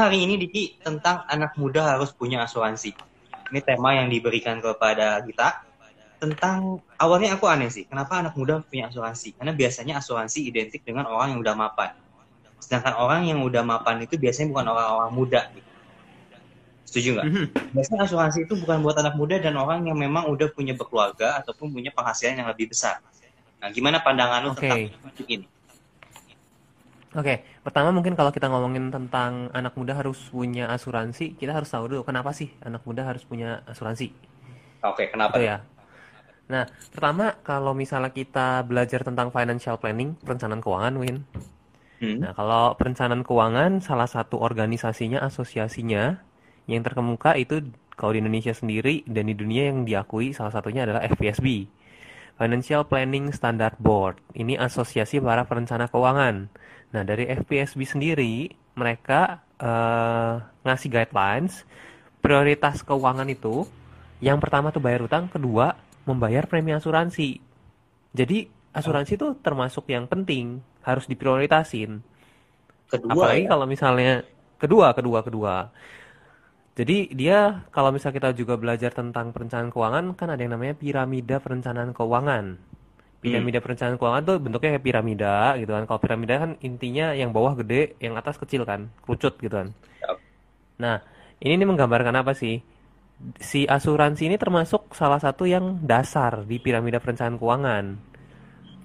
hari ini Diki tentang anak muda harus punya asuransi. Ini tema yang diberikan kepada kita tentang awalnya aku aneh sih, kenapa anak muda punya asuransi? Karena biasanya asuransi identik dengan orang yang udah mapan. Sedangkan orang yang udah mapan itu biasanya bukan orang-orang muda. Gitu. Setuju nggak? Mm -hmm. Biasanya asuransi itu bukan buat anak muda dan orang yang memang udah punya berkeluarga ataupun punya penghasilan yang lebih besar. Nah, gimana pandangan lu okay. tentang ini? Oke, okay. pertama mungkin kalau kita ngomongin tentang anak muda harus punya asuransi, kita harus tahu dulu kenapa sih anak muda harus punya asuransi. Oke, okay, kenapa? Itu ya. Nah, pertama kalau misalnya kita belajar tentang financial planning, perencanaan keuangan, Win. Hmm. Nah, kalau perencanaan keuangan, salah satu organisasinya, asosiasinya yang terkemuka itu kalau di Indonesia sendiri dan di dunia yang diakui salah satunya adalah FPSB. Financial Planning Standard Board. Ini asosiasi para perencana keuangan. Nah, dari FPSB sendiri, mereka uh, ngasih guidelines, prioritas keuangan itu, yang pertama tuh bayar utang, kedua membayar premi asuransi. Jadi, asuransi itu termasuk yang penting, harus diprioritasin. Kedua Apalagi ya? kalau misalnya, kedua, kedua, kedua. Jadi dia kalau misalnya kita juga belajar tentang perencanaan keuangan kan ada yang namanya piramida perencanaan keuangan. Piramida hmm. perencanaan keuangan tuh bentuknya kayak piramida gitu kan. Kalau piramida kan intinya yang bawah gede, yang atas kecil kan, kerucut gitu kan. Yep. Nah, ini nih menggambarkan apa sih? Si asuransi ini termasuk salah satu yang dasar di piramida perencanaan keuangan.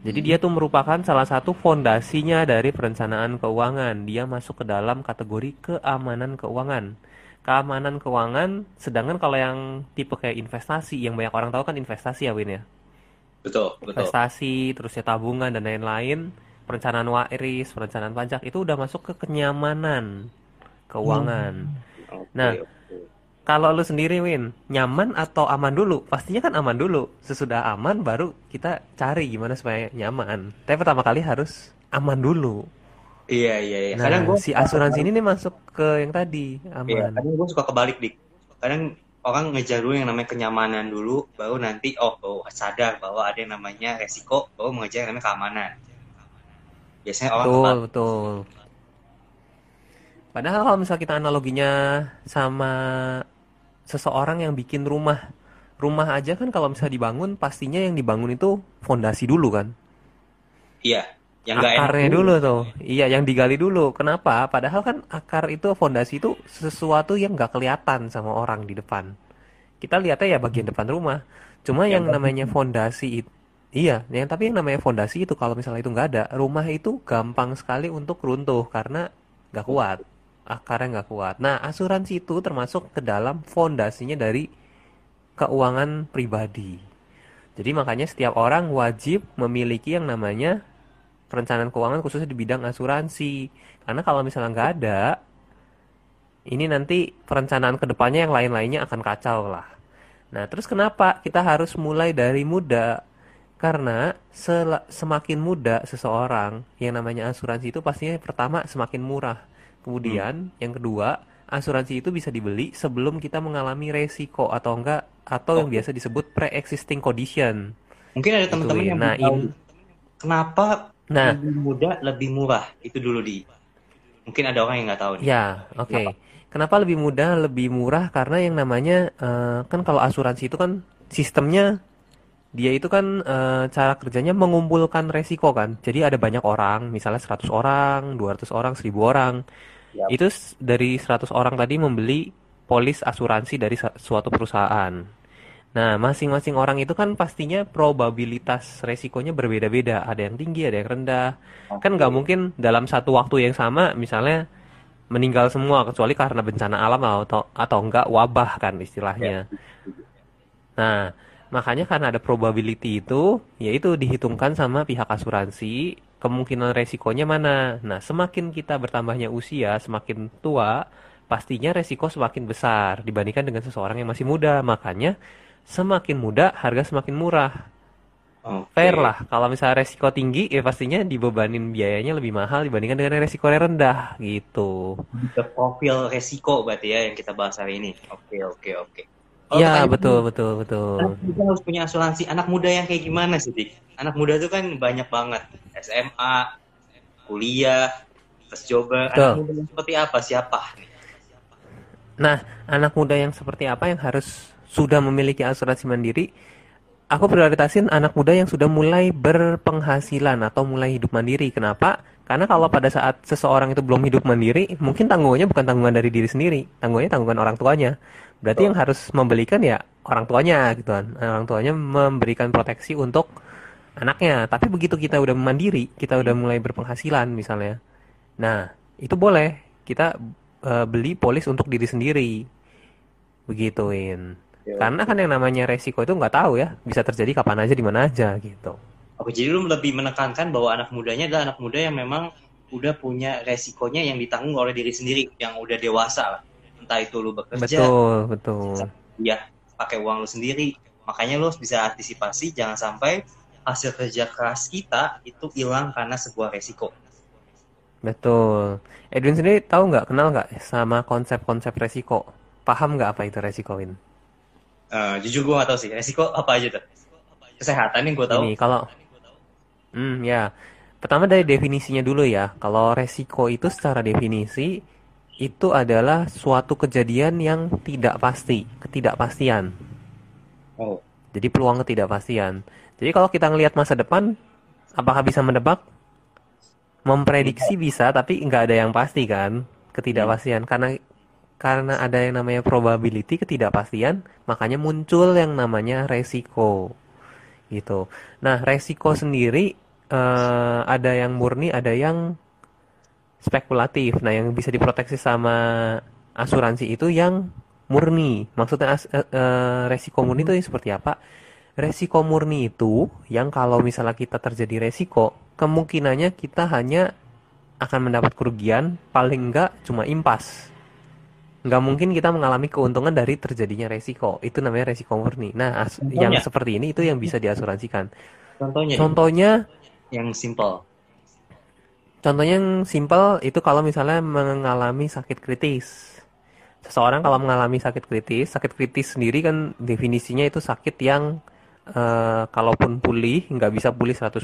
Jadi dia tuh merupakan salah satu fondasinya dari perencanaan keuangan. Dia masuk ke dalam kategori keamanan keuangan. Keamanan keuangan, sedangkan kalau yang tipe kayak investasi, yang banyak orang tahu kan investasi ya Win ya. Betul, betul. Investasi, terus ya tabungan dan lain-lain, perencanaan waris, perencanaan pajak itu udah masuk ke kenyamanan keuangan. Hmm. Okay, nah, kalau lu sendiri Win, nyaman atau aman dulu? Pastinya kan aman dulu. Sesudah aman baru kita cari gimana supaya nyaman. Tapi pertama kali harus aman dulu. Iya iya iya. Nah, kadang gua si asuransi ini nih masuk ke yang tadi aman. Iya, kadang gue suka kebalik dik. Kadang orang ngejar dulu yang namanya kenyamanan dulu baru nanti oh, oh sadar bahwa ada yang namanya resiko baru mengejar yang namanya keamanan. Biasanya orang betul kebal. betul. Padahal kalau misalnya kita analoginya sama seseorang yang bikin rumah rumah aja kan kalau misalnya dibangun pastinya yang dibangun itu fondasi dulu kan? Iya yang akarnya dulu. dulu tuh. Iya yang digali dulu. Kenapa? Padahal kan akar itu fondasi itu sesuatu yang nggak kelihatan sama orang di depan. Kita lihatnya ya bagian depan rumah. Cuma yang, yang namanya fondasi itu iya yang tapi yang namanya fondasi itu kalau misalnya itu nggak ada rumah itu gampang sekali untuk runtuh karena nggak kuat. Akarnya nggak kuat. Nah asuransi itu termasuk ke dalam fondasinya dari keuangan pribadi. Jadi makanya setiap orang wajib memiliki yang namanya perencanaan keuangan khususnya di bidang asuransi. Karena kalau misalnya nggak ada, ini nanti perencanaan ke depannya yang lain-lainnya akan kacau lah. Nah, terus kenapa kita harus mulai dari muda? Karena semakin muda seseorang yang namanya asuransi itu pastinya pertama semakin murah. Kemudian hmm. yang kedua, asuransi itu bisa dibeli sebelum kita mengalami resiko atau enggak atau oh. yang biasa disebut pre-existing condition. Mungkin ada teman-teman yang nah, tahu kenapa Nah, lebih muda, lebih murah. Itu dulu di. Mungkin ada orang yang nggak tahu nih. Ya, oke. Okay. Kenapa? lebih mudah, lebih murah? Karena yang namanya uh, kan kalau asuransi itu kan sistemnya dia itu kan uh, cara kerjanya mengumpulkan resiko kan. Jadi ada banyak orang, misalnya 100 orang, 200 orang, 1000 orang. Yep. Itu dari 100 orang tadi membeli polis asuransi dari suatu perusahaan. Nah, masing-masing orang itu kan pastinya probabilitas resikonya berbeda-beda. Ada yang tinggi, ada yang rendah. Okay. Kan nggak mungkin dalam satu waktu yang sama, misalnya meninggal semua kecuali karena bencana alam atau atau enggak wabah kan istilahnya. Nah, makanya karena ada probability itu, yaitu dihitungkan sama pihak asuransi kemungkinan resikonya mana. Nah, semakin kita bertambahnya usia, semakin tua, pastinya resiko semakin besar dibandingkan dengan seseorang yang masih muda. Makanya semakin muda harga semakin murah. Okay. Fair lah. Kalau misalnya resiko tinggi, ya pastinya dibebanin biayanya lebih mahal dibandingkan dengan resiko yang rendah gitu. The profil resiko berarti ya yang kita bahas hari ini. Oke okay, oke okay, oke. Okay. Iya betul betul betul. Kita harus punya asuransi. Anak muda yang kayak gimana sih, Dik? Anak muda itu kan banyak banget. SMA, kuliah, tes coba. Anak muda yang seperti apa? Siapa? Nah, anak muda yang seperti apa yang harus sudah memiliki asuransi mandiri? Aku prioritasin anak muda yang sudah mulai berpenghasilan atau mulai hidup mandiri. Kenapa? Karena kalau pada saat seseorang itu belum hidup mandiri, mungkin tanggungannya bukan tanggungan dari diri sendiri, tanggungannya tanggungan orang tuanya. Berarti oh. yang harus membelikan ya orang tuanya gitu kan. Orang tuanya memberikan proteksi untuk anaknya. Tapi begitu kita udah mandiri, kita udah mulai berpenghasilan misalnya. Nah, itu boleh kita uh, beli polis untuk diri sendiri begituin ya. karena kan yang namanya resiko itu nggak tahu ya bisa terjadi kapan aja di mana aja gitu Oke, jadi lu lebih menekankan bahwa anak mudanya adalah anak muda yang memang udah punya resikonya yang ditanggung oleh diri sendiri, yang udah dewasa lah. Entah itu lu bekerja, betul, betul. Ya, pakai uang lu sendiri. Makanya lu bisa antisipasi jangan sampai hasil kerja keras kita itu hilang karena sebuah resiko. Betul. Edwin sendiri tahu nggak, kenal nggak sama konsep-konsep resiko? Paham nggak apa itu resiko, Win? Uh, jujur gue nggak tahu sih. Resiko apa aja tuh? Kesehatan yang gue tahu. Ini kalau, hmm ya. Pertama dari definisinya dulu ya. Kalau resiko itu secara definisi itu adalah suatu kejadian yang tidak pasti, ketidakpastian. Oh. Jadi peluang ketidakpastian. Jadi kalau kita ngelihat masa depan, apakah bisa menebak? memprediksi bisa tapi nggak ada yang pasti kan ketidakpastian karena karena ada yang namanya probability ketidakpastian makanya muncul yang namanya resiko. Gitu. Nah resiko sendiri uh, ada yang murni ada yang spekulatif. Nah yang bisa diproteksi sama asuransi itu yang murni. Maksudnya uh, uh, resiko murni itu seperti apa? Resiko murni itu yang kalau misalnya kita terjadi resiko kemungkinannya kita hanya akan mendapat kerugian paling enggak cuma impas nggak mungkin kita mengalami keuntungan dari terjadinya resiko. Itu namanya resiko murni. Nah contohnya. yang seperti ini itu yang bisa diasuransikan. Contohnya. Contohnya yang simple contohnya yang simple itu kalau misalnya mengalami sakit kritis. Seseorang kalau mengalami sakit kritis sakit kritis sendiri kan definisinya itu sakit yang uh, kalaupun pulih nggak bisa pulih 100%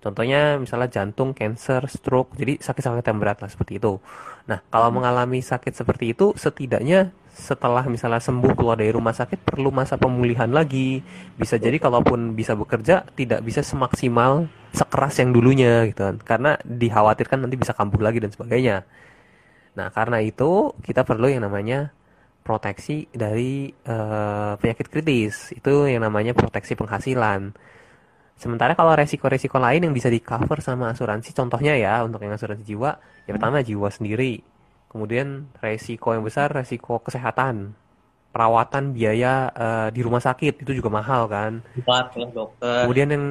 Contohnya misalnya jantung, cancer, stroke, jadi sakit-sakit yang berat lah seperti itu. Nah, kalau hmm. mengalami sakit seperti itu, setidaknya setelah misalnya sembuh keluar dari rumah sakit perlu masa pemulihan lagi. Bisa jadi kalaupun bisa bekerja tidak bisa semaksimal sekeras yang dulunya gitu kan. Karena dikhawatirkan nanti bisa kambuh lagi dan sebagainya. Nah, karena itu kita perlu yang namanya proteksi dari uh, penyakit kritis. Itu yang namanya proteksi penghasilan. Sementara kalau resiko-resiko lain yang bisa di cover sama asuransi, contohnya ya untuk yang asuransi jiwa, ya pertama jiwa sendiri. Kemudian resiko yang besar, resiko kesehatan, perawatan biaya uh, di rumah sakit itu juga mahal kan. dokter. Kemudian yang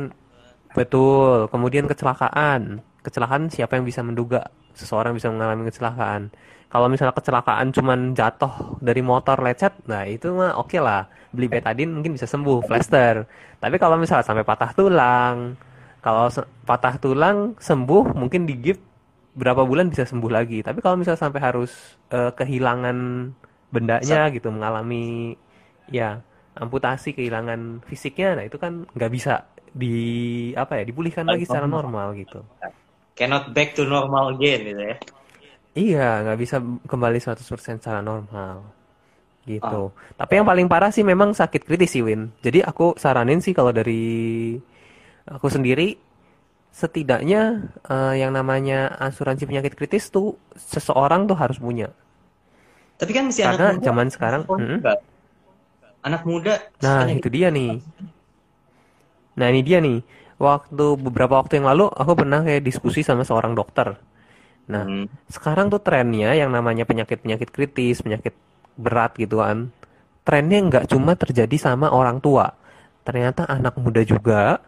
betul, kemudian kecelakaan. Kecelakaan siapa yang bisa menduga seseorang bisa mengalami kecelakaan? Kalau misalnya kecelakaan cuman jatuh dari motor lecet, nah itu mah oke okay lah beli betadin mungkin bisa sembuh plaster tapi kalau misalnya sampai patah tulang kalau patah tulang sembuh mungkin di gift berapa bulan bisa sembuh lagi. Tapi kalau misalnya sampai harus uh, kehilangan bendanya Sa gitu mengalami ya amputasi kehilangan fisiknya nah itu kan nggak bisa di apa ya dipulihkan lagi secara normal gitu. Cannot back to normal again gitu ya. Iya nggak bisa kembali 100% secara normal gitu. Oh. Tapi yang paling parah sih memang sakit kritis sih Win. Jadi aku saranin sih kalau dari aku sendiri setidaknya uh, yang namanya asuransi penyakit kritis tuh seseorang tuh harus punya. Tapi kan si Karena anak muda, zaman sekarang hmm? anak muda Nah, itu dia nih. Nah, ini dia nih. Waktu beberapa waktu yang lalu aku pernah kayak diskusi sama seorang dokter. Nah, hmm. sekarang tuh trennya yang namanya penyakit-penyakit kritis, penyakit berat gitu kan. Trennya nggak cuma terjadi sama orang tua. Ternyata anak muda juga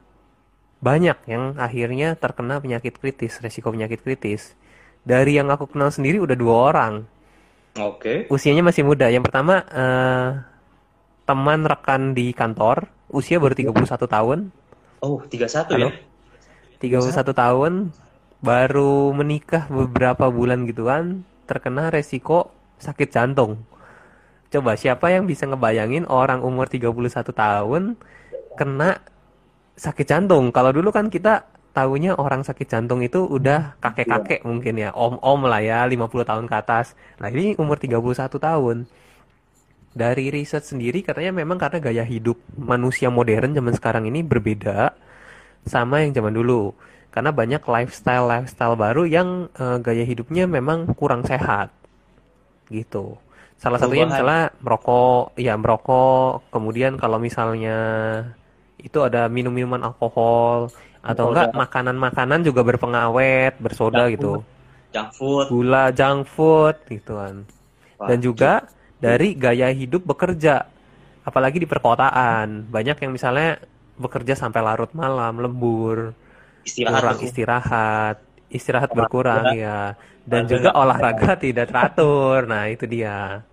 banyak yang akhirnya terkena penyakit kritis resiko penyakit kritis. Dari yang aku kenal sendiri udah dua orang. Oke. Okay. usianya masih muda. Yang pertama eh, teman rekan di kantor usia baru 31 tahun. Oh 31 Halo? ya? 31 tahun baru menikah beberapa bulan gitu kan terkena resiko sakit jantung Coba siapa yang bisa ngebayangin orang umur 31 tahun kena sakit jantung? Kalau dulu kan kita tahunya orang sakit jantung itu udah kakek-kakek mungkin ya, om-om lah ya, 50 tahun ke atas. Nah, ini umur 31 tahun. Dari riset sendiri katanya memang karena gaya hidup manusia modern zaman sekarang ini berbeda sama yang zaman dulu. Karena banyak lifestyle-lifestyle baru yang uh, gaya hidupnya memang kurang sehat. Gitu. Salah satunya misalnya merokok, ya merokok, kemudian kalau misalnya itu ada minum-minuman alkohol atau enggak makanan-makanan juga berpengawet, bersoda junk gitu. Junk food. Gula, junk food gitu kan. Dan juga dari gaya hidup bekerja. Apalagi di perkotaan, banyak yang misalnya bekerja sampai larut malam, lembur, istirahat kurang istirahat, istirahat berkurang ya. Dan juga olahraga tidak teratur. Nah, itu dia.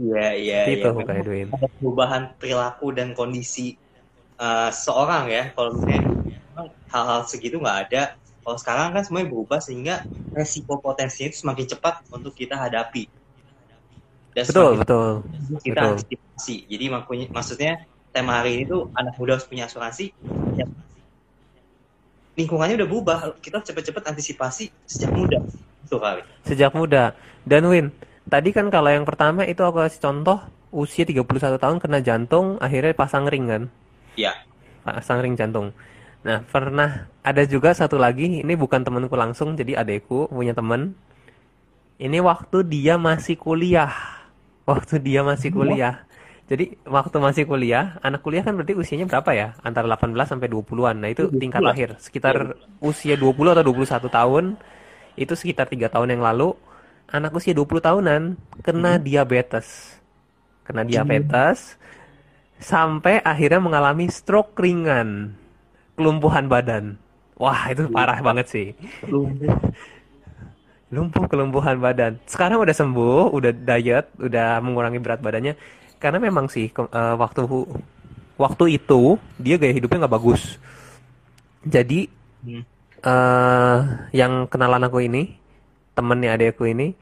Iya, iya, Itu ya. Kak Edwin. Ada perubahan perilaku dan kondisi uh, seorang ya. Kalau misalnya hal-hal segitu nggak ada. Kalau sekarang kan semuanya berubah sehingga resiko potensinya itu semakin cepat untuk kita hadapi. Dan betul, betul. Kita betul. antisipasi. Jadi makunya, maksudnya tema hari ini tuh anak muda harus punya asuransi. Ya, lingkungannya udah berubah. Kita cepat-cepat antisipasi sejak muda. Itu kali. Sejak muda. Dan Win, tadi kan kalau yang pertama itu aku kasih contoh usia 31 tahun kena jantung akhirnya pasang ring kan? Iya. Pasang ring jantung. Nah, pernah ada juga satu lagi, ini bukan temanku langsung, jadi adekku punya temen. Ini waktu dia masih kuliah. Waktu dia masih kuliah. Jadi waktu masih kuliah, anak kuliah kan berarti usianya berapa ya? Antara 18 sampai 20-an. Nah, itu tingkat akhir. Sekitar usia 20 atau 21 tahun, itu sekitar tiga tahun yang lalu, anak usia 20 tahunan kena hmm. diabetes. Kena diabetes, sampai akhirnya mengalami stroke ringan kelumpuhan badan. Wah, itu parah banget sih. Lumpuh kelumpuhan badan. Sekarang udah sembuh, udah diet, udah mengurangi berat badannya. Karena memang sih uh, waktu waktu itu dia gaya hidupnya nggak bagus. Jadi hmm. uh, yang kenalan aku ini, temennya adekku ini,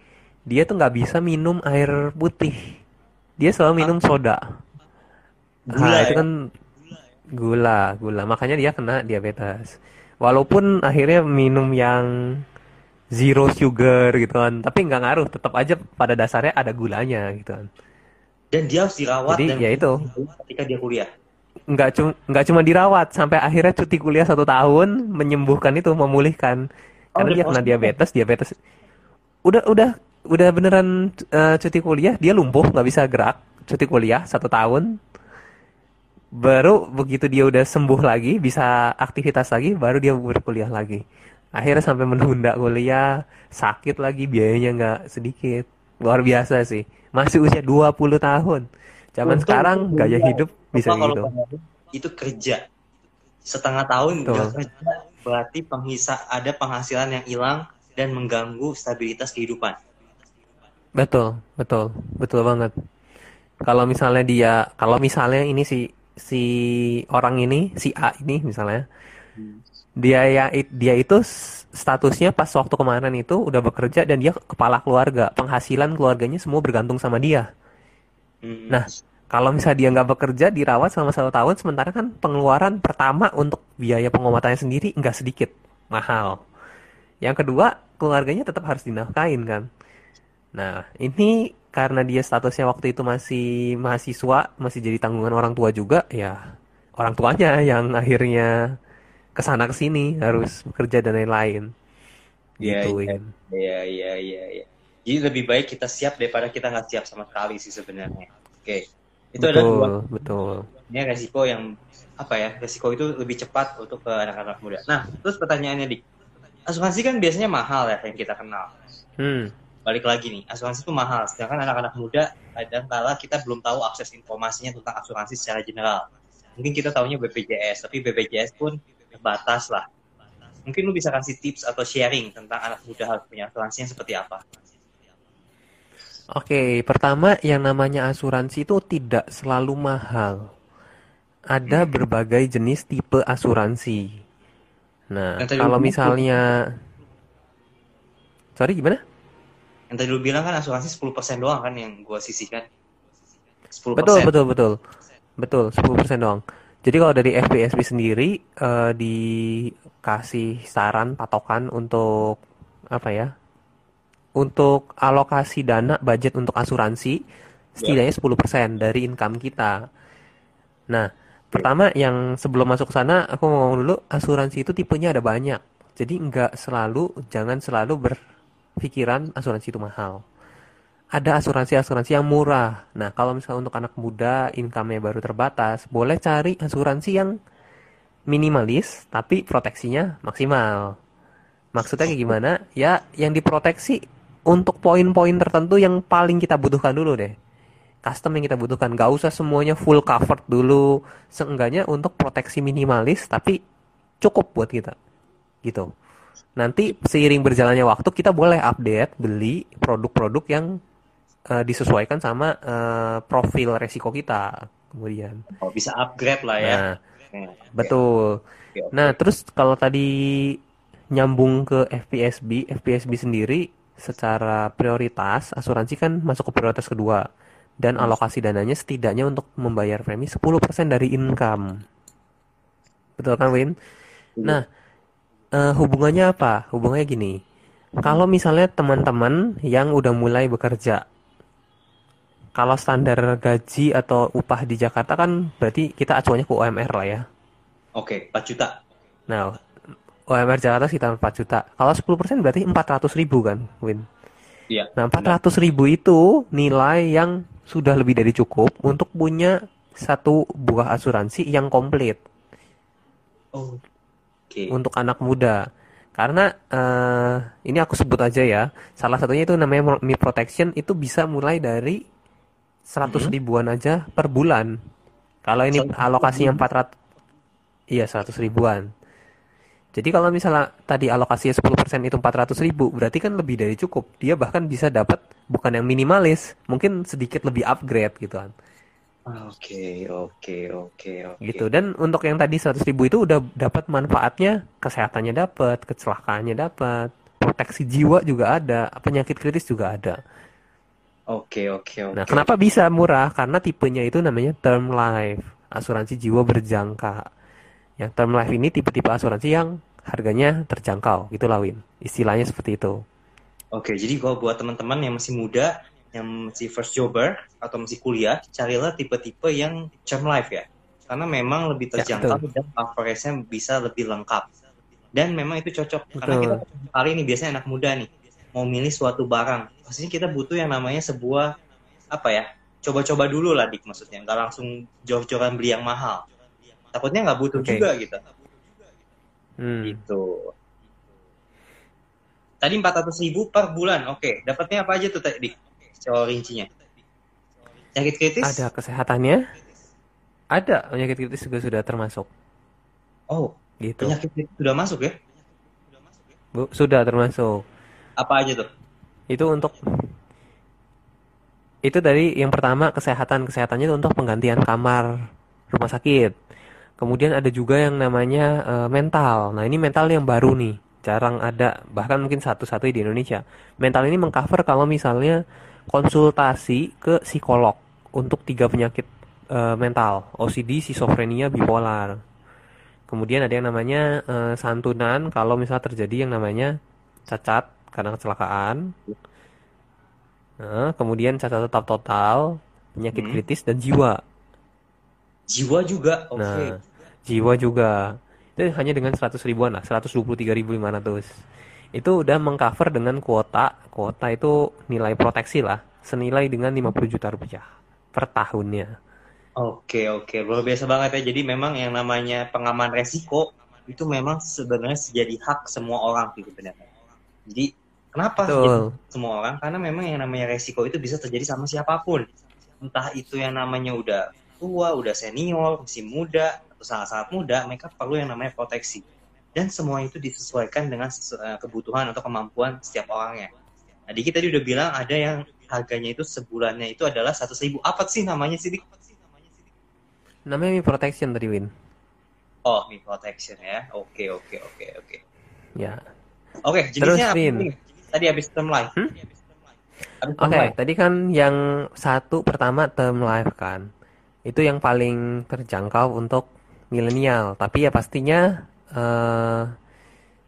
dia tuh nggak bisa minum air putih. Dia selalu minum soda. Nah, itu ya? kan Gula, gula. Makanya dia kena diabetes. Walaupun akhirnya minum yang zero sugar gitu kan, tapi nggak ngaruh. Tetap aja pada dasarnya ada gulanya gitu kan. Dan dia harus dirawat Jadi, dan ya itu. ketika dia kuliah. Nggak cuma nggak cuma dirawat sampai akhirnya cuti kuliah satu tahun menyembuhkan itu memulihkan oh, karena dia kena diabetes diabetes udah udah udah beneran uh, cuti kuliah? Dia lumpuh nggak bisa gerak cuti kuliah satu tahun. Baru begitu dia udah sembuh lagi bisa aktivitas lagi baru dia berkuliah lagi. Akhirnya sampai menunda kuliah sakit lagi biayanya nggak sedikit. Luar biasa sih. Masih usia 20 tahun. Zaman Untuk sekarang gaya hidup bisa gitu. itu kerja. Setengah tahun kerja berarti penghisa ada penghasilan yang hilang dan mengganggu stabilitas kehidupan. Betul betul betul banget. Kalau misalnya dia kalau misalnya ini sih si orang ini si A ini misalnya dia ya dia itu statusnya pas waktu kemarin itu udah bekerja dan dia kepala keluarga. Penghasilan keluarganya semua bergantung sama dia. Hmm. nah kalau misalnya dia nggak bekerja dirawat selama satu tahun sementara kan pengeluaran pertama untuk biaya pengobatannya sendiri nggak sedikit. Mahal yang kedua keluarganya tetap harus dinafkain kan nah ini karena dia statusnya waktu itu masih mahasiswa, masih jadi tanggungan orang tua juga, ya orang tuanya yang akhirnya ke sana ke sini harus bekerja dan lain-lain. Iya, gitu, iya, iya, iya, iya, iya. Jadi lebih baik kita siap daripada kita nggak siap sama sekali sih sebenarnya. Oke, itu betul, ada dua. Betul. Ini resiko yang apa ya? Resiko itu lebih cepat untuk ke anak-anak muda. Nah, terus pertanyaannya di asuransi kan biasanya mahal ya yang kita kenal. Hmm balik lagi nih asuransi itu mahal sedangkan anak-anak muda kadang kala kita belum tahu akses informasinya tentang asuransi secara general mungkin kita tahunya BPJS tapi BPJS pun terbatas lah mungkin lu bisa kasih tips atau sharing tentang anak muda harus punya asuransi yang seperti apa Oke, pertama yang namanya asuransi itu tidak selalu mahal. Ada hmm. berbagai jenis tipe asuransi. Nah, kalau misalnya Sorry, gimana? yang tadi lu bilang kan asuransi 10% doang kan yang gue sisihkan 10%. betul betul betul betul 10% doang jadi kalau dari FPSB sendiri uh, di kasih saran patokan untuk apa ya? Untuk alokasi dana budget untuk asuransi setidaknya 10% dari income kita. Nah, pertama yang sebelum masuk sana aku mau ngomong dulu asuransi itu tipenya ada banyak. Jadi nggak selalu jangan selalu berpikiran asuransi itu mahal. Ada asuransi-asuransi yang murah. Nah, kalau misalnya untuk anak muda income-nya baru terbatas, boleh cari asuransi yang minimalis tapi proteksinya maksimal. Maksudnya kayak gimana? Ya, yang diproteksi untuk poin-poin tertentu yang paling kita butuhkan dulu deh. Custom yang kita butuhkan, gak usah semuanya full covered dulu. Seenggaknya untuk proteksi minimalis tapi cukup buat kita. Gitu. Nanti seiring berjalannya waktu kita boleh update, beli produk-produk yang uh, disesuaikan sama uh, profil resiko kita kemudian. Oh, bisa upgrade lah ya. Nah, Betul. Nah, terus kalau tadi nyambung ke FPSB, FPSB sendiri secara prioritas asuransi kan masuk ke prioritas kedua dan alokasi dananya setidaknya untuk membayar premi 10% dari income. Betul kan, Win? Iya. Nah, uh, hubungannya apa? Hubungannya gini. Kalau misalnya teman-teman yang udah mulai bekerja kalau standar gaji atau upah di Jakarta kan berarti kita acuannya ke UMR lah ya. Oke, 4 juta. Nah, UMR Jakarta sekitar 4 juta. Kalau 10% berarti 400 ribu kan, Win? Iya. Nah, 400 ribu itu nilai yang sudah lebih dari cukup untuk punya satu buah asuransi yang komplit. Oh. Okay. Untuk anak muda. Karena uh, ini aku sebut aja ya. Salah satunya itu namanya Mi Protection itu bisa mulai dari 100 hmm. ribuan aja per bulan. Kalau ini alokasinya 400 Iya, 100 ribuan. Jadi kalau misalnya tadi alokasinya 10% itu 400 ribu, berarti kan lebih dari cukup. Dia bahkan bisa dapat bukan yang minimalis, mungkin sedikit lebih upgrade gitu kan. Oke, oke, oke, oke. Gitu. Dan untuk yang tadi 100 ribu itu udah dapat manfaatnya, kesehatannya dapat, kecelakaannya dapat, proteksi jiwa juga ada, penyakit kritis juga ada. Oke, oke, oke. Nah, kenapa bisa murah? Karena tipenya itu namanya term life, asuransi jiwa berjangka. Yang term life ini tipe-tipe asuransi yang harganya terjangkau, gitu lah Win. Istilahnya seperti itu. Oke, jadi kalau buat teman-teman yang masih muda, yang masih first jobber atau masih kuliah, carilah tipe-tipe yang term life ya. Karena memang lebih ya, terjangkau ya, dan coverage-nya bisa lebih lengkap. Dan memang itu cocok betul. karena kita kali ini biasanya anak muda nih mau milih suatu barang pastinya kita butuh yang namanya sebuah apa ya coba-coba dulu lah dik maksudnya nggak langsung jor-joran beli yang mahal takutnya nggak butuh okay. juga gitu. Hmm. gitu. Tadi empat ratus ribu per bulan oke. Dapatnya apa aja tuh tadi secara rincinya. Penyakit kritis? Ada kesehatannya. Ada penyakit kritis juga sudah termasuk. Oh gitu. penyakit kritis sudah masuk ya? Bu, sudah termasuk. Apa aja tuh? Itu untuk itu dari yang pertama kesehatan. Kesehatannya itu untuk penggantian kamar rumah sakit. Kemudian ada juga yang namanya uh, mental. Nah ini mental yang baru nih, jarang ada bahkan mungkin satu-satu di Indonesia. Mental ini mengcover kalau misalnya konsultasi ke psikolog untuk tiga penyakit uh, mental, OCD, schizophrenia, bipolar. Kemudian ada yang namanya uh, santunan kalau misalnya terjadi yang namanya cacat karena kecelakaan. Nah, kemudian cacat tetap total, penyakit hmm. kritis dan jiwa. Jiwa juga, oke. Okay. Nah, jiwa juga. Itu hanya dengan 100 ribuan lah, 123.500. Itu udah mengcover dengan kuota. Kuota itu nilai proteksi lah, senilai dengan 50 juta rupiah per tahunnya. Oke, oke. Luar biasa banget ya. Jadi memang yang namanya pengaman resiko itu memang sebenarnya jadi hak semua orang gitu benar. Jadi Kenapa? Gitu, semua orang karena memang yang namanya resiko itu bisa terjadi sama siapa pun. Entah itu yang namanya udah tua, udah senior, masih muda sangat-sangat muda, mereka perlu yang namanya proteksi. Dan semua itu disesuaikan dengan eh, kebutuhan atau kemampuan setiap orangnya. Nah, kita tadi udah bilang ada yang harganya itu sebulannya itu adalah satu ribu. Apa sih namanya sih? Namanya Mi Protection tadi Win. Oh, Mi Protection ya. Oke, oke, oke, oke. Ya. Oke, jenisnya Terus, Win. Tadi habis term life. Hmm? Oke, okay, tadi kan yang satu pertama term life kan. Itu yang paling terjangkau untuk milenial. Tapi ya pastinya uh,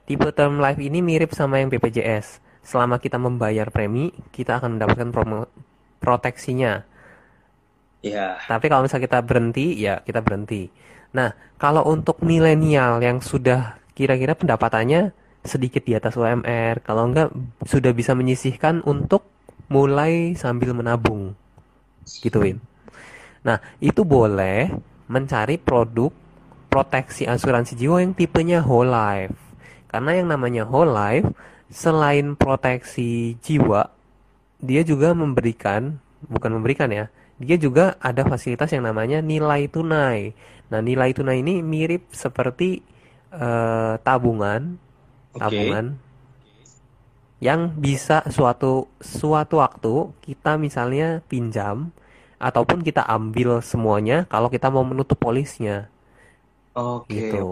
tipe term life ini mirip sama yang BPJS. Selama kita membayar premi, kita akan mendapatkan proteksinya. Ya. Tapi kalau misalnya kita berhenti, ya kita berhenti. Nah, kalau untuk milenial yang sudah kira-kira pendapatannya sedikit di atas UMR, kalau enggak sudah bisa menyisihkan untuk mulai sambil menabung. Gitu, Win. Nah, itu boleh mencari produk proteksi asuransi jiwa yang tipenya whole life. Karena yang namanya whole life selain proteksi jiwa, dia juga memberikan, bukan memberikan ya, dia juga ada fasilitas yang namanya nilai tunai. Nah, nilai tunai ini mirip seperti uh, tabungan, okay. tabungan yang bisa suatu suatu waktu kita misalnya pinjam ataupun kita ambil semuanya kalau kita mau menutup polisnya. Oke. Okay. Gitu.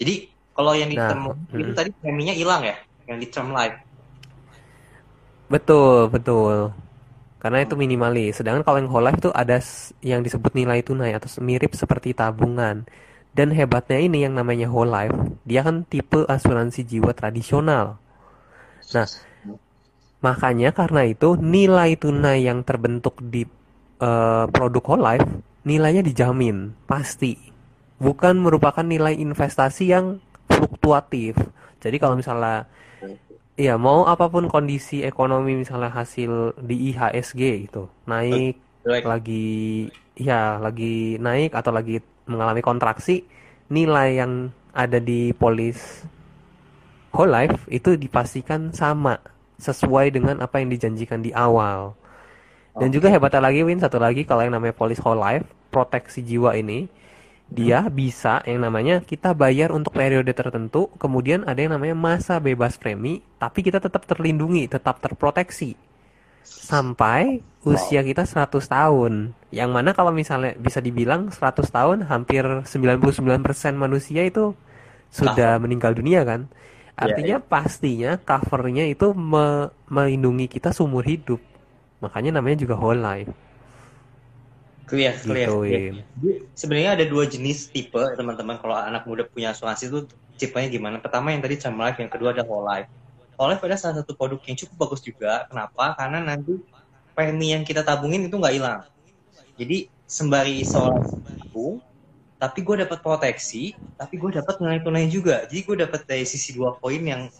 Jadi kalau yang di nah, term itu hmm. tadi preminya hilang ya, yang di term life. Betul, betul. Karena itu minimalis. Sedangkan kalau yang whole life itu ada yang disebut nilai tunai atau mirip seperti tabungan. Dan hebatnya ini yang namanya whole life, dia kan tipe asuransi jiwa tradisional. Nah, makanya karena itu nilai tunai yang terbentuk di uh, produk whole life nilainya dijamin pasti bukan merupakan nilai investasi yang fluktuatif. Jadi kalau misalnya ya mau apa pun kondisi ekonomi misalnya hasil di IHSG gitu naik like. lagi ya lagi naik atau lagi mengalami kontraksi nilai yang ada di polis whole life itu dipastikan sama sesuai dengan apa yang dijanjikan di awal dan juga hebatnya lagi Win satu lagi kalau yang namanya polis whole life proteksi jiwa ini dia bisa yang namanya kita bayar untuk periode tertentu, kemudian ada yang namanya masa bebas premi, tapi kita tetap terlindungi, tetap terproteksi sampai usia kita 100 tahun. Yang mana kalau misalnya bisa dibilang 100 tahun hampir 99% manusia itu sudah nah. meninggal dunia kan. Iya, Artinya yeah, yeah. pastinya covernya itu me melindungi kita seumur hidup. Makanya namanya juga whole life. Clear, clear. Gitu, sebenarnya ada dua jenis tipe teman-teman kalau anak muda punya asuransi itu tipenya gimana? Pertama yang tadi term life, yang kedua ada whole life. Whole life adalah salah satu produk yang cukup bagus juga. Kenapa? Karena nanti premi yang kita tabungin itu nggak hilang. Jadi sembari seorang tabung, tapi gue dapat proteksi, tapi gue dapat nilai tunai juga. Jadi gue dapat dari sisi dua poin yang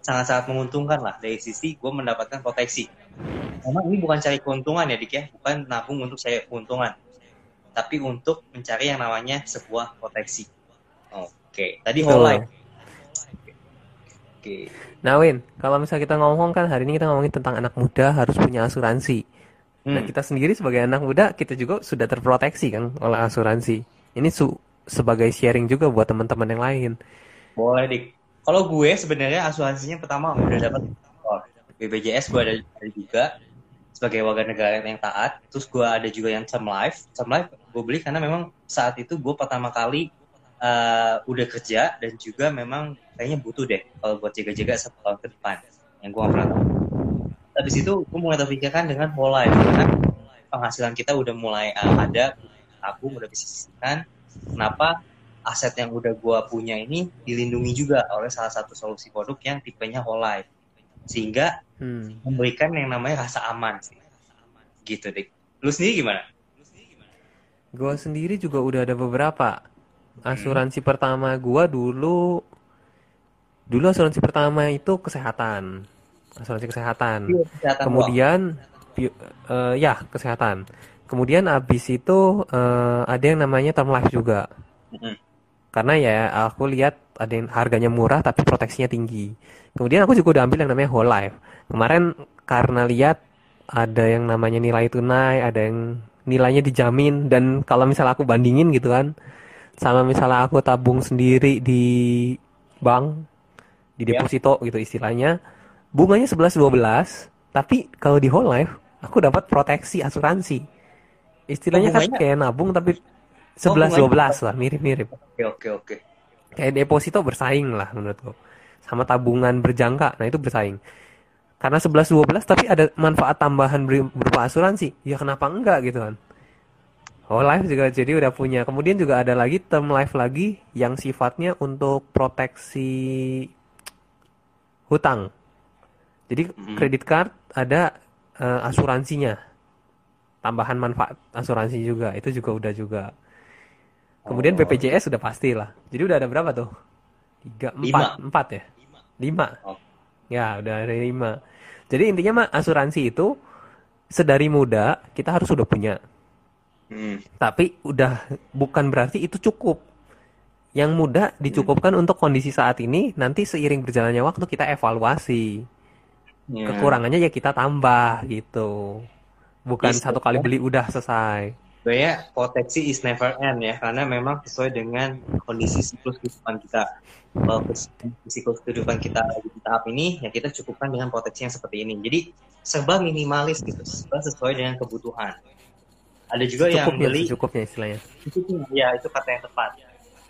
sangat-sangat menguntungkan lah. Dari sisi gue mendapatkan proteksi. Memang ini bukan cari keuntungan ya dik ya. Bukan nabung untuk saya keuntungan. Tapi untuk mencari yang namanya sebuah proteksi. Oke. Tadi whole life oke. Nah Win kalau misalnya kita ngomong kan hari ini kita ngomongin tentang anak muda harus punya asuransi. Nah, hmm. nah kita sendiri sebagai anak muda kita juga sudah terproteksi kan oleh asuransi. Ini su sebagai sharing juga buat teman-teman yang lain. Boleh dik kalau gue sebenarnya asuransinya pertama udah dapat BPJS gue ada, juga sebagai warga negara yang taat. Terus gue ada juga yang term life. Term life gue beli karena memang saat itu gue pertama kali uh, udah kerja dan juga memang kayaknya butuh deh kalau buat jaga-jaga satu tahun ke depan yang gue gak pernah tahu. Habis itu gue mulai terpikirkan dengan whole life karena penghasilan kita udah mulai uh, ada, tabung udah bisa sisihkan. Kenapa aset yang udah gue punya ini dilindungi juga oleh salah satu solusi produk yang tipenya whole life sehingga hmm. memberikan yang namanya rasa aman sih. Gitu deh lu sendiri gimana? Gue sendiri juga udah ada beberapa. Asuransi hmm. pertama gue dulu dulu asuransi pertama itu kesehatan. Asuransi kesehatan, iya, kesehatan kemudian uh, ya kesehatan. Kemudian abis itu uh, ada yang namanya term life juga. Hmm. Karena ya aku lihat ada yang harganya murah tapi proteksinya tinggi Kemudian aku juga udah ambil yang namanya whole life. Kemarin karena lihat ada yang namanya nilai tunai, ada yang nilainya dijamin dan kalau misalnya aku bandingin gitu kan sama misalnya aku tabung sendiri di bank di ya. deposito yeah. gitu istilahnya bunganya 11 12 tapi kalau di whole life aku dapat proteksi asuransi istilahnya oh, kan kayak nabung tapi 11 oh, 12 lah mirip-mirip oke oke oke kayak deposito bersaing lah menurutku sama tabungan berjangka. Nah, itu bersaing. Karena 11 12 tapi ada manfaat tambahan berupa asuransi. Ya kenapa enggak gitu kan? Whole life juga jadi udah punya. Kemudian juga ada lagi term life lagi yang sifatnya untuk proteksi hutang. Jadi kredit card ada uh, asuransinya, tambahan manfaat asuransi juga, itu juga udah juga. Kemudian oh. BPJS sudah pasti lah. Jadi udah ada berapa tuh? Tiga, empat, empat ya? Lima. Oh. Ya, udah ada lima. Jadi intinya mah asuransi itu sedari muda kita harus sudah punya. Hmm. Tapi udah bukan berarti itu cukup. Yang muda dicukupkan hmm. untuk kondisi saat ini, nanti seiring berjalannya waktu kita evaluasi. Yeah. Kekurangannya ya kita tambah gitu. Bukan satu kali beli udah selesai. Sebenarnya proteksi is never end ya, karena memang sesuai dengan kondisi siklus kehidupan kita. Uh, siklus kehidupan kita di tahap ini ya kita cukupkan dengan proteksi yang seperti ini. Jadi serba minimalis gitu serba sesuai dengan kebutuhan. Ada juga yang beli cukupnya istilahnya. Ya itu kata yang tepat.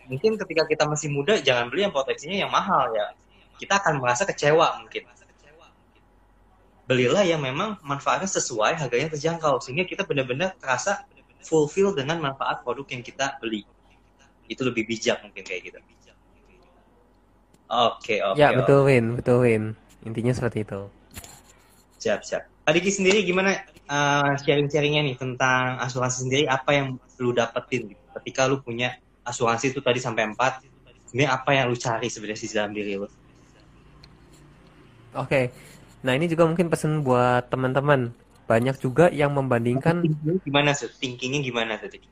Mungkin ketika kita masih muda jangan beli yang proteksinya yang mahal ya. Kita akan merasa kecewa mungkin. Belilah yang memang manfaatnya sesuai harganya terjangkau sehingga kita benar-benar terasa fulfill dengan manfaat produk yang kita beli itu lebih bijak mungkin kayak gitu Oke, oke. Ya, betul Win, betul Win. Intinya seperti itu. Siap, siap. Adiki sendiri gimana uh, sharing-sharingnya nih tentang asuransi sendiri apa yang lu dapetin ketika lu punya asuransi itu tadi sampai 4 sebenarnya apa yang lu cari sebenarnya di dalam diri lu? Oke. Nah, ini juga mungkin pesan buat teman-teman. Banyak juga yang membandingkan gimana sih? Thinkingnya gimana tadi?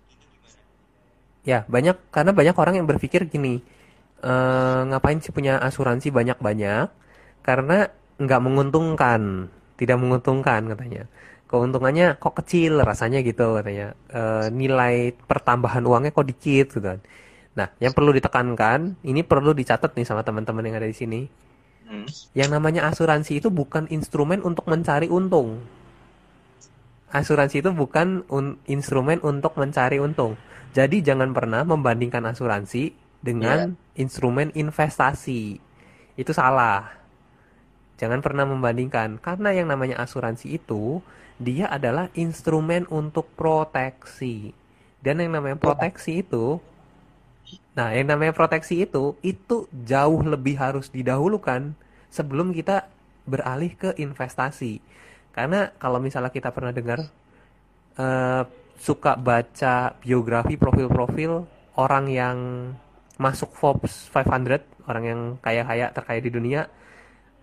Ya, banyak karena banyak orang yang berpikir gini uh, ngapain sih punya asuransi banyak-banyak? Karena nggak menguntungkan tidak menguntungkan katanya. Keuntungannya kok kecil rasanya gitu katanya. E, nilai pertambahan uangnya kok dikit gitu kan. Nah yang perlu ditekankan ini perlu dicatat nih sama teman-teman yang ada di sini. Hmm. yang namanya asuransi itu bukan instrumen untuk mencari untung asuransi itu bukan un instrumen untuk mencari untung jadi jangan pernah membandingkan asuransi dengan yeah. instrumen investasi. Itu salah. Jangan pernah membandingkan karena yang namanya asuransi itu dia adalah instrumen untuk proteksi. Dan yang namanya proteksi itu Nah, yang namanya proteksi itu itu jauh lebih harus didahulukan sebelum kita beralih ke investasi. Karena kalau misalnya kita pernah dengar uh, suka baca biografi profil-profil orang yang masuk Forbes 500 orang yang kaya-kaya terkaya di dunia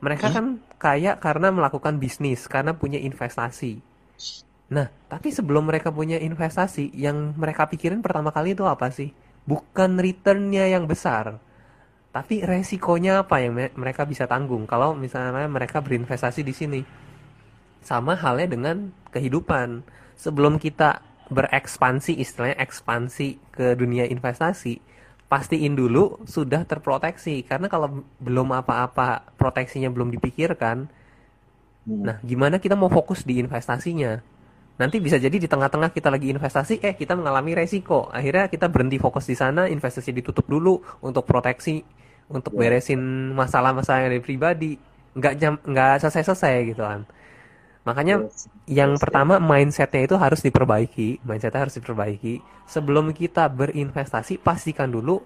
mereka hmm? kan kaya karena melakukan bisnis karena punya investasi. Nah tapi sebelum mereka punya investasi yang mereka pikirin pertama kali itu apa sih? Bukan returnnya yang besar tapi resikonya apa yang mereka bisa tanggung. Kalau misalnya mereka berinvestasi di sini sama halnya dengan kehidupan. Sebelum kita berekspansi istilahnya ekspansi ke dunia investasi pastiin dulu sudah terproteksi. Karena kalau belum apa-apa proteksinya belum dipikirkan hmm. nah gimana kita mau fokus di investasinya? Nanti bisa jadi di tengah-tengah kita lagi investasi eh kita mengalami resiko. Akhirnya kita berhenti fokus di sana investasi ditutup dulu untuk proteksi untuk ya. beresin masalah-masalah yang dari pribadi. Nggak jam nggak selesai-selesai gitu kan Makanya yes, yang yes, pertama mindsetnya itu harus diperbaiki, mindsetnya harus diperbaiki. Sebelum kita berinvestasi, pastikan dulu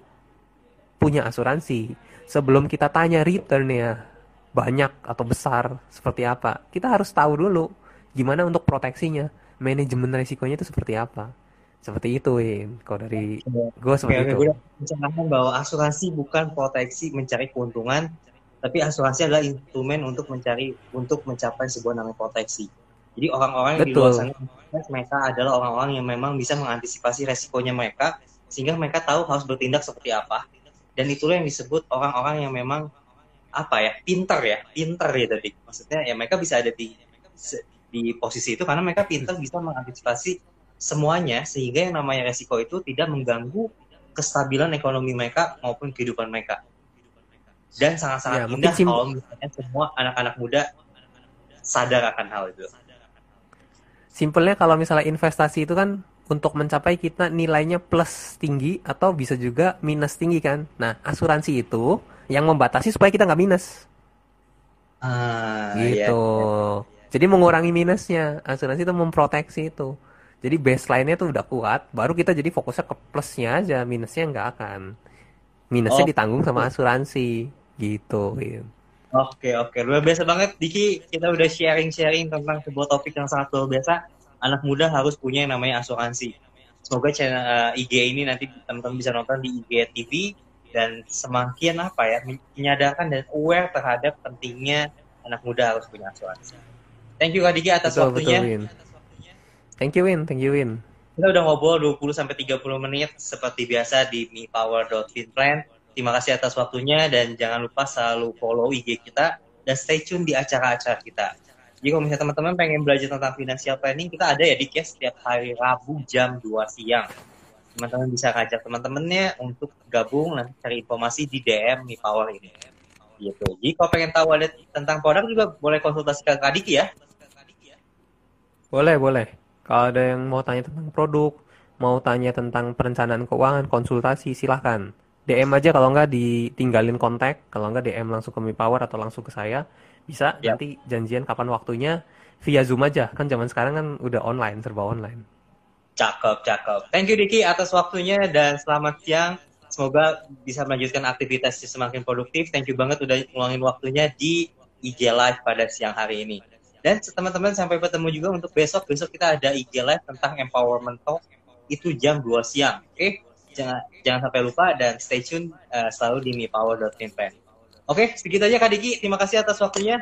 punya asuransi. Sebelum kita tanya returnnya banyak atau besar seperti apa, kita harus tahu dulu gimana untuk proteksinya, manajemen risikonya itu seperti apa. Seperti itu, Win. Kalau dari gue seperti Oke, itu. Gue bahwa asuransi bukan proteksi mencari keuntungan, tapi asuransi adalah instrumen untuk mencari untuk mencapai sebuah namanya proteksi. Jadi orang-orang yang di luar sana mereka adalah orang-orang yang memang bisa mengantisipasi resikonya mereka sehingga mereka tahu harus bertindak seperti apa. Dan itulah yang disebut orang-orang yang memang apa ya pinter ya pinter ya tadi maksudnya ya mereka bisa ada di di posisi itu karena mereka pinter bisa mengantisipasi semuanya sehingga yang namanya resiko itu tidak mengganggu kestabilan ekonomi mereka maupun kehidupan mereka dan sangat-sangat ya, indah kalau misalnya semua anak-anak muda sadar akan hal itu. Simpelnya kalau misalnya investasi itu kan untuk mencapai kita nilainya plus tinggi atau bisa juga minus tinggi kan. Nah asuransi itu yang membatasi supaya kita nggak minus. Ah, gitu. Iya, iya. Jadi mengurangi minusnya. Asuransi itu memproteksi itu. Jadi baseline-nya tuh udah kuat, baru kita jadi fokusnya ke plusnya aja, minusnya nggak akan. Minusnya oh. ditanggung sama asuransi gitu. Gitu. Oke, oke. Luar biasa banget, Diki. Kita udah sharing-sharing tentang sebuah topik yang sangat luar biasa. Anak muda harus punya yang namanya asuransi. Semoga channel uh, eh, IG ini nanti teman-teman bisa nonton di IG TV dan semakin apa ya menyadarkan dan aware terhadap pentingnya anak muda harus punya asuransi. Thank you Kak Diki atas betul, waktunya. Betul, Win. Thank you Win, thank you Win. Kita udah ngobrol 20 sampai 30 menit seperti biasa di mipower.finplan. Terima kasih atas waktunya dan jangan lupa selalu follow IG kita dan stay tune di acara-acara kita. Jadi kalau misalnya teman-teman pengen belajar tentang financial planning, kita ada ya di case setiap hari Rabu jam 2 siang. Teman-teman bisa ngajak teman-temannya untuk gabung nanti cari informasi di DM Mi Power ini. Gitu. Jadi kalau pengen tahu ada tentang produk juga boleh konsultasi ke Kak Diki ya. Boleh, boleh. Kalau ada yang mau tanya tentang produk, mau tanya tentang perencanaan keuangan, konsultasi, silahkan. DM aja kalau nggak ditinggalin kontak, kalau nggak DM langsung ke Mi Power atau langsung ke saya. Bisa yep. nanti janjian kapan waktunya via Zoom aja. Kan zaman sekarang kan udah online, serba online. Cakep, cakep. Thank you Diki atas waktunya dan selamat siang. Semoga bisa melanjutkan aktivitasnya semakin produktif. Thank you banget udah ngeluangin waktunya di IG Live pada siang hari ini. Dan teman-teman sampai bertemu juga untuk besok. Besok kita ada IG Live tentang empowerment talk itu jam 2 siang. Oke? Okay? Jangan jangan sampai lupa dan stay tune uh, selalu di mipower.finplan. Oke, segitu aja Kak Diki. Terima kasih atas waktunya.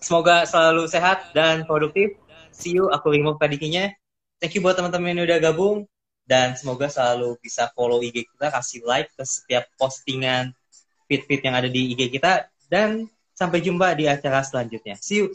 Semoga selalu sehat dan produktif. See you, aku remove Kak Dikinya. Thank you buat teman-teman yang udah gabung. Dan semoga selalu bisa follow IG kita, kasih like ke setiap postingan feed-feed yang ada di IG kita. Dan sampai jumpa di acara selanjutnya. See you.